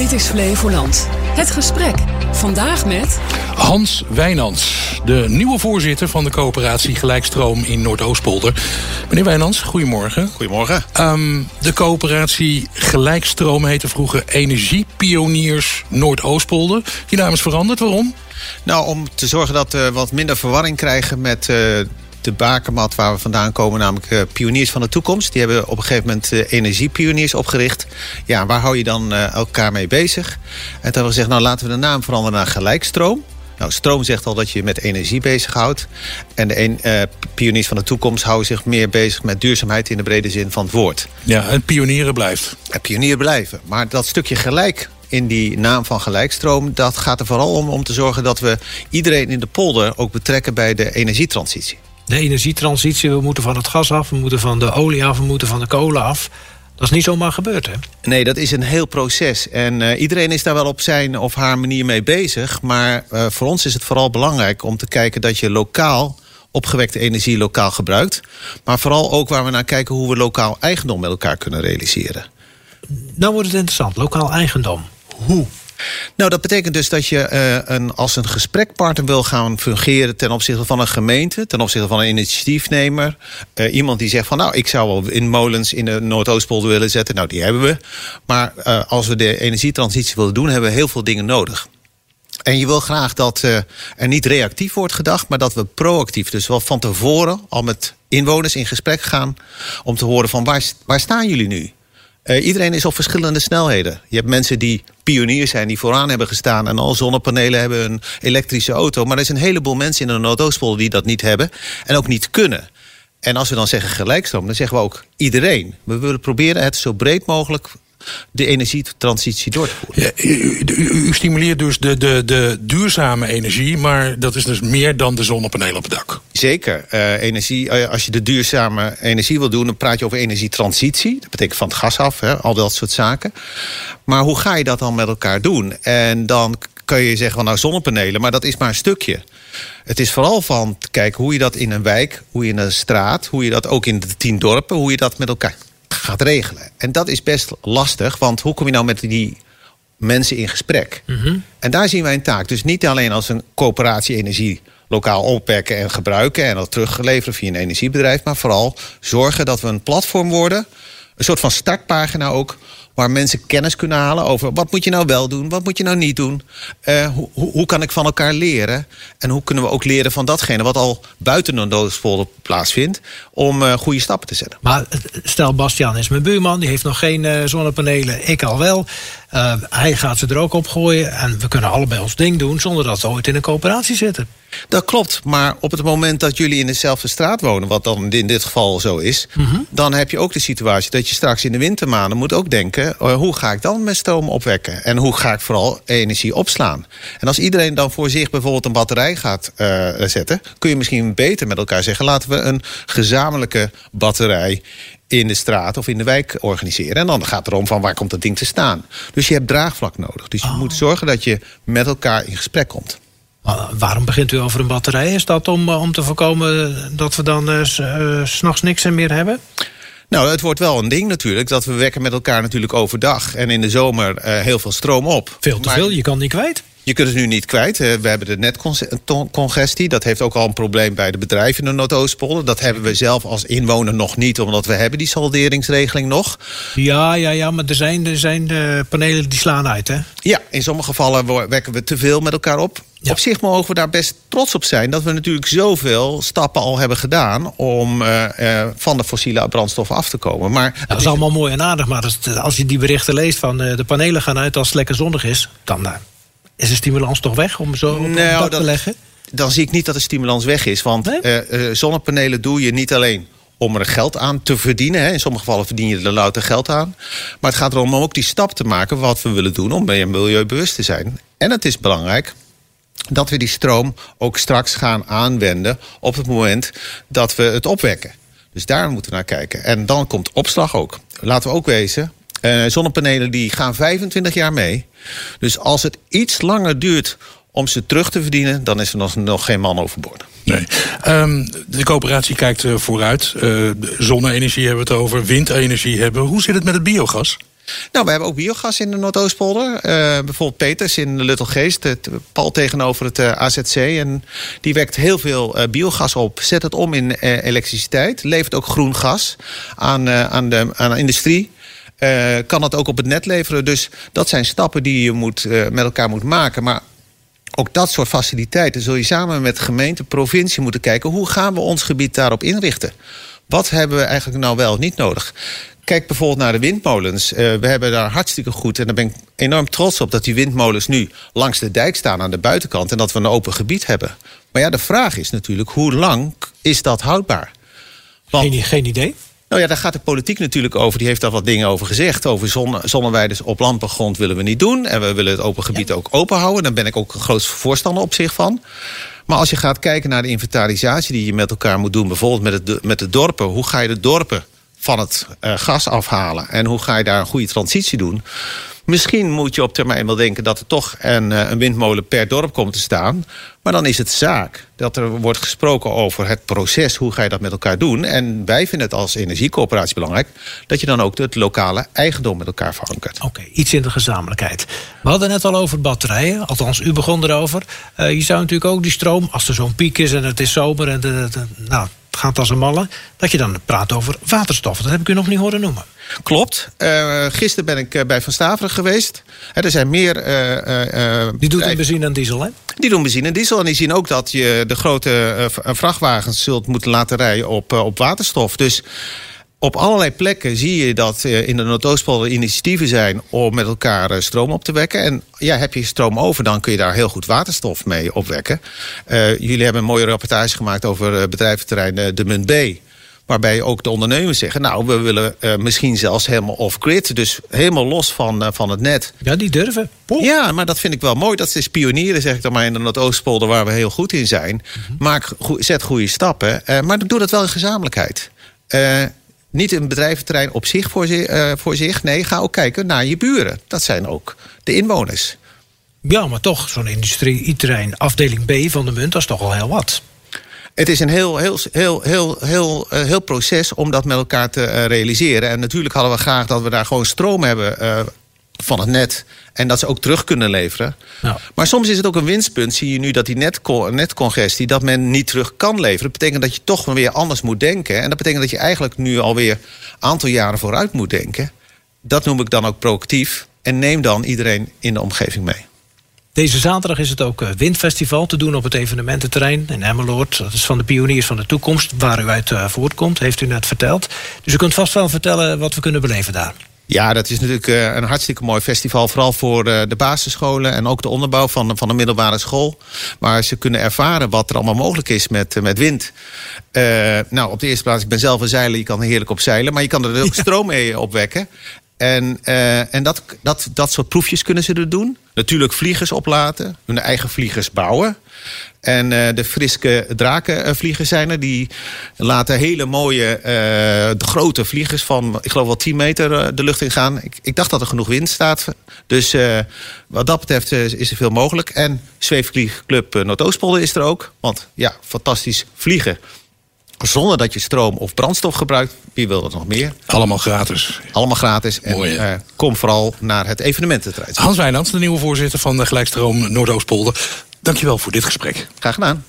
Dit is Flevoland. Het gesprek. Vandaag met... Hans Wijnands, de nieuwe voorzitter van de coöperatie Gelijkstroom in Noordoostpolder. Meneer Wijnands, goedemorgen. Goedemorgen. Um, de coöperatie Gelijkstroom heette vroeger Energiepioniers Noordoostpolder. Die naam is veranderd, waarom? Nou, om te zorgen dat we wat minder verwarring krijgen met uh, de bakermat waar we vandaan komen, namelijk uh, Pioniers van de Toekomst. Die hebben op een gegeven moment uh, Energiepioniers opgericht. Ja, waar hou je dan uh, elkaar mee bezig? En toen hebben we gezegd, nou laten we de naam veranderen naar Gelijkstroom. Nou, stroom zegt al dat je met energie bezighoudt. En de een, uh, pioniers van de toekomst houden zich meer bezig met duurzaamheid in de brede zin van het woord. Ja, en pionieren blijft. En pionieren blijven. Maar dat stukje gelijk in die naam van gelijkstroom... dat gaat er vooral om om te zorgen dat we iedereen in de polder ook betrekken bij de energietransitie de energietransitie. We moeten van het gas af, we moeten van de olie af, we moeten van de kolen af. Dat is niet zomaar gebeurd, hè? Nee, dat is een heel proces. En uh, iedereen is daar wel op zijn of haar manier mee bezig. Maar uh, voor ons is het vooral belangrijk om te kijken dat je lokaal opgewekte energie lokaal gebruikt. Maar vooral ook waar we naar kijken hoe we lokaal eigendom met elkaar kunnen realiseren. Nou wordt het interessant, lokaal eigendom. Hoe? Nou, dat betekent dus dat je uh, een, als een gesprekpartner wil gaan fungeren ten opzichte van een gemeente, ten opzichte van een initiatiefnemer. Uh, iemand die zegt van nou, ik zou wel in molens in de Noordoostpolder willen zetten. Nou, die hebben we. Maar uh, als we de energietransitie willen doen, hebben we heel veel dingen nodig. En je wil graag dat er niet reactief wordt gedacht, maar dat we proactief, dus wel van tevoren al met inwoners in gesprek gaan om te horen van waar, waar staan jullie nu? Uh, iedereen is op verschillende snelheden. Je hebt mensen die pioniers zijn, die vooraan hebben gestaan... en al zonnepanelen hebben, een elektrische auto. Maar er is een heleboel mensen in de Noordoostpolder die dat niet hebben... en ook niet kunnen. En als we dan zeggen gelijkstroom, dan zeggen we ook iedereen. We willen proberen het zo breed mogelijk de energietransitie door te voeren. Ja, u, u, u, stimuleert dus de, de, de duurzame energie, maar dat is dus meer dan de zonnepanelen op het dak. Zeker. Uh, energie, uh, als je de duurzame energie wil doen, dan praat je over energietransitie. Dat betekent van het gas af, hè, al dat soort zaken. Maar hoe ga je dat dan met elkaar doen? En dan kan je zeggen van nou zonnepanelen, maar dat is maar een stukje. Het is vooral van kijken hoe je dat in een wijk, hoe je in een straat, hoe je dat ook in de tien dorpen, hoe je dat met elkaar gaat regelen. En dat is best lastig, want hoe kom je nou met die mensen in gesprek? Mm -hmm. En daar zien wij een taak. Dus niet alleen als een coöperatie energie lokaal opwekken en gebruiken... en dat terugleveren via een energiebedrijf... maar vooral zorgen dat we een platform worden... een soort van startpagina ook waar mensen kennis kunnen halen over wat moet je nou wel doen, wat moet je nou niet doen. Uh, hoe, hoe kan ik van elkaar leren? En hoe kunnen we ook leren van datgene wat al buiten een doodspolder plaatsvindt, om uh, goede stappen te zetten. Maar stel, Bastiaan is mijn buurman, die heeft nog geen uh, zonnepanelen, ik al wel. hij gaat ze er ook op gooien en we kunnen allebei ons ding doen zonder dat we ooit in een coöperatie zitten. Dat klopt, maar op het moment dat jullie in dezelfde straat wonen... wat dan in dit geval zo is... Mm -hmm. dan heb je ook de situatie dat je straks in de wintermaanden moet ook denken... Uh, hoe ga ik dan mijn stroom opwekken? En hoe ga ik vooral energie opslaan? En als iedereen dan voor zich bijvoorbeeld een batterij gaat uh, zetten... kun je misschien beter met elkaar zeggen... laten we een gezamenlijke batterij in de straat of in de wijk organiseren. En dan gaat het erom van waar komt dat ding te staan. Dus je hebt draagvlak nodig. Dus je oh. moet zorgen dat je met elkaar in gesprek komt. Waarom begint u over een batterij? Is dat om, om te voorkomen dat we dan uh, uh, s'nachts niks meer hebben? Nou, het wordt wel een ding natuurlijk. Dat we wekken met elkaar natuurlijk overdag. En in de zomer uh, heel veel stroom op. Veel te maar... veel, je kan niet kwijt. Je kunt het nu niet kwijt. We hebben de netcongestie. Dat heeft ook al een probleem bij de bedrijven in de Noordoostpolder. Dat hebben we zelf als inwoner nog niet, omdat we hebben die salderingsregeling nog. Ja, ja, ja, maar er zijn, er zijn de panelen die slaan uit, hè? Ja, in sommige gevallen wekken we te veel met elkaar op. Ja. Op zich mogen we daar best trots op zijn dat we natuurlijk zoveel stappen al hebben gedaan om uh, uh, van de fossiele brandstoffen af te komen. Maar dat is allemaal mooi en aardig, maar als je die berichten leest van uh, de panelen gaan uit als het lekker zonnig is, dan is de stimulans toch weg om zo op nou, dat, te leggen? Dan zie ik niet dat de stimulans weg is. Want nee? zonnepanelen doe je niet alleen om er geld aan te verdienen. Hè. In sommige gevallen verdien je er louter geld aan. Maar het gaat erom om ook die stap te maken wat we willen doen om meer milieubewust te zijn. En het is belangrijk dat we die stroom ook straks gaan aanwenden op het moment dat we het opwekken. Dus daar moeten we naar kijken. En dan komt opslag ook. Laten we ook wezen, uh, zonnepanelen die gaan 25 jaar mee. Dus als het iets langer duurt om ze terug te verdienen... dan is er nog, nog geen man overboord. Nee. Um, de coöperatie kijkt uh, vooruit. Uh, zonne-energie hebben we het over, windenergie hebben. Hoe zit het met het biogas? Nou, we hebben ook biogas in de Noordoostpolder. Uh, bijvoorbeeld Peters in Luttelgeest, het pal tegenover het uh, AZC. En die wekt heel veel uh, biogas op. Zet het om in elektriciteit. Levert ook groen gas aan, aan, de, aan industrie. kan dat ook op het net leveren. Dus dat zijn stappen die je moet, met elkaar moet maken. Maar ook dat soort faciliteiten zul je samen met gemeente, provincie moeten kijken... hoe gaan we ons gebied daarop inrichten? Wat hebben we eigenlijk nou wel niet nodig? Kijk bijvoorbeeld naar de windmolens. Uh, we hebben daar hartstikke goed, en daar ben ik enorm trots op... dat die windmolens nu langs de dijk staan aan de buitenkant... en dat we een open gebied hebben. Maar ja, de vraag is natuurlijk, hoe lang is dat houdbaar? Want, geen, geen idee? Nou ja, daar gaat de politiek natuurlijk over. Die heeft daar wat dingen over gezegd. Over zonne, zonneweiders op landbouwgrond willen we niet doen. En we willen het open gebied ook open houden. Daar ben ik ook een groot voorstander op zich van. Maar als je gaat kijken naar de inventarisatie die je met elkaar moet doen... bijvoorbeeld met, het, met de dorpen. Hoe ga je de dorpen van het uh, gas afhalen? En hoe ga je daar een goede transitie doen? Misschien moet je op termijn wel denken dat er toch een, eh, een, windmolen per dorp komt te staan. Maar dan is het zaak dat er wordt gesproken over het proces. Hoe ga je dat met elkaar doen? En wij vinden het als energiecoöperatie belangrijk... dat je dan ook het lokale eigendom met elkaar verankert. Oké, iets in de gezamenlijkheid. We hadden net al over batterijen. Althans, u begon erover. Uh, je zou natuurlijk ook die stroom, als er zo'n piek is en het is zomer... en de, nou, gaat als een malle, dat je dan praat over waterstof. Dat heb ik u nog niet horen noemen. Klopt. Uh, gisteren ben ik bij Van Staveren geweest. er zijn meer... Uh, die doet een benzine en diesel, hè? Die doen benzine en diesel. En die zien ook dat je de grote vrachtwagens zult moeten laten rijden op, op waterstof. Dus op allerlei plekken zie je dat in de Noordoostpolder initiatieven zijn om met elkaar stroom op te wekken. En ja, heb je stroom over, dan kun je daar heel goed waterstof mee opwekken. Uh, jullie hebben een mooie rapportage gemaakt over bedrijventerrein De Munt B. Waarbij ook de ondernemers zeggen, nou, we willen uh, misschien zelfs helemaal off-grid. Dus helemaal los van, uh, van het net. Ja, die durven. Ja, maar dat vind ik wel mooi. Dat is pionieren, zeg ik dan maar, in de Noordoostpolder... waar we heel goed in zijn. Mm Maak, zet goede stappen. Uh, maar doe dat wel in gezamenlijkheid. Niet een bedrijventerrein op zich voor, zich voor zich. Nee, ga ook kijken naar je buren. Dat zijn ook de inwoners. Ja, maar toch, zo'n industrie-terrein, afdeling B van de munt... dat is toch al heel wat. Het is een heel, heel, heel, heel, heel, uh, heel proces om dat met elkaar te uh, realiseren. En natuurlijk hadden we graag dat we daar gewoon stroom hebben van het net. En dat ze ook terug kunnen leveren. Maar soms is het ook een winstpunt. Zie je nu dat die netco netcongestie, dat men niet terug kan leveren. Dat betekent dat je toch weer anders moet denken. En dat betekent dat je eigenlijk nu alweer een aantal jaren vooruit moet denken. Dat noem ik dan ook proactief. En neem dan iedereen in de omgeving mee. Deze zaterdag is het ook Windfestival te doen op het evenemententerrein in Emmeloord. Dat is van de pioniers van de toekomst, waar u uit uh, voortkomt, heeft u net verteld. Dus u kunt vast wel vertellen wat we kunnen beleven daar. Ja, dat is natuurlijk uh, een hartstikke mooi festival. Vooral voor uh, de basisscholen en ook de onderbouw van, van de middelbare school. Waar ze kunnen ervaren wat er allemaal mogelijk is met, met wind. nou, op de eerste plaats, ik ben zelf een zeiler. Je kan heerlijk op zeilen. Maar je kan er ook stroom mee opwekken. En, uh, en dat, dat, dat soort proefjes kunnen ze er doen. Natuurlijk vliegers oplaten, hun eigen vliegers bouwen. En uh, de friske drakenvliegers zijn er. Die laten hele mooie, uh, grote vliegers van, ik geloof wel 10 meter de lucht in gaan. Ik, ik dacht dat er genoeg wind staat. Dus wat dat betreft is er veel mogelijk. En Zweefvliegclub Noordoostpolder is er ook. Want ja, fantastisch vliegen zonder dat je stroom of brandstof gebruikt. Wie wil dat nog meer? Allemaal gratis. Allemaal gratis. En Mooi, uh, kom vooral naar het evenemententerrein. Hans Wijnands, de nieuwe voorzitter van de Gelijkstroom Noordoostpolder. Dankjewel voor dit gesprek. Graag gedaan.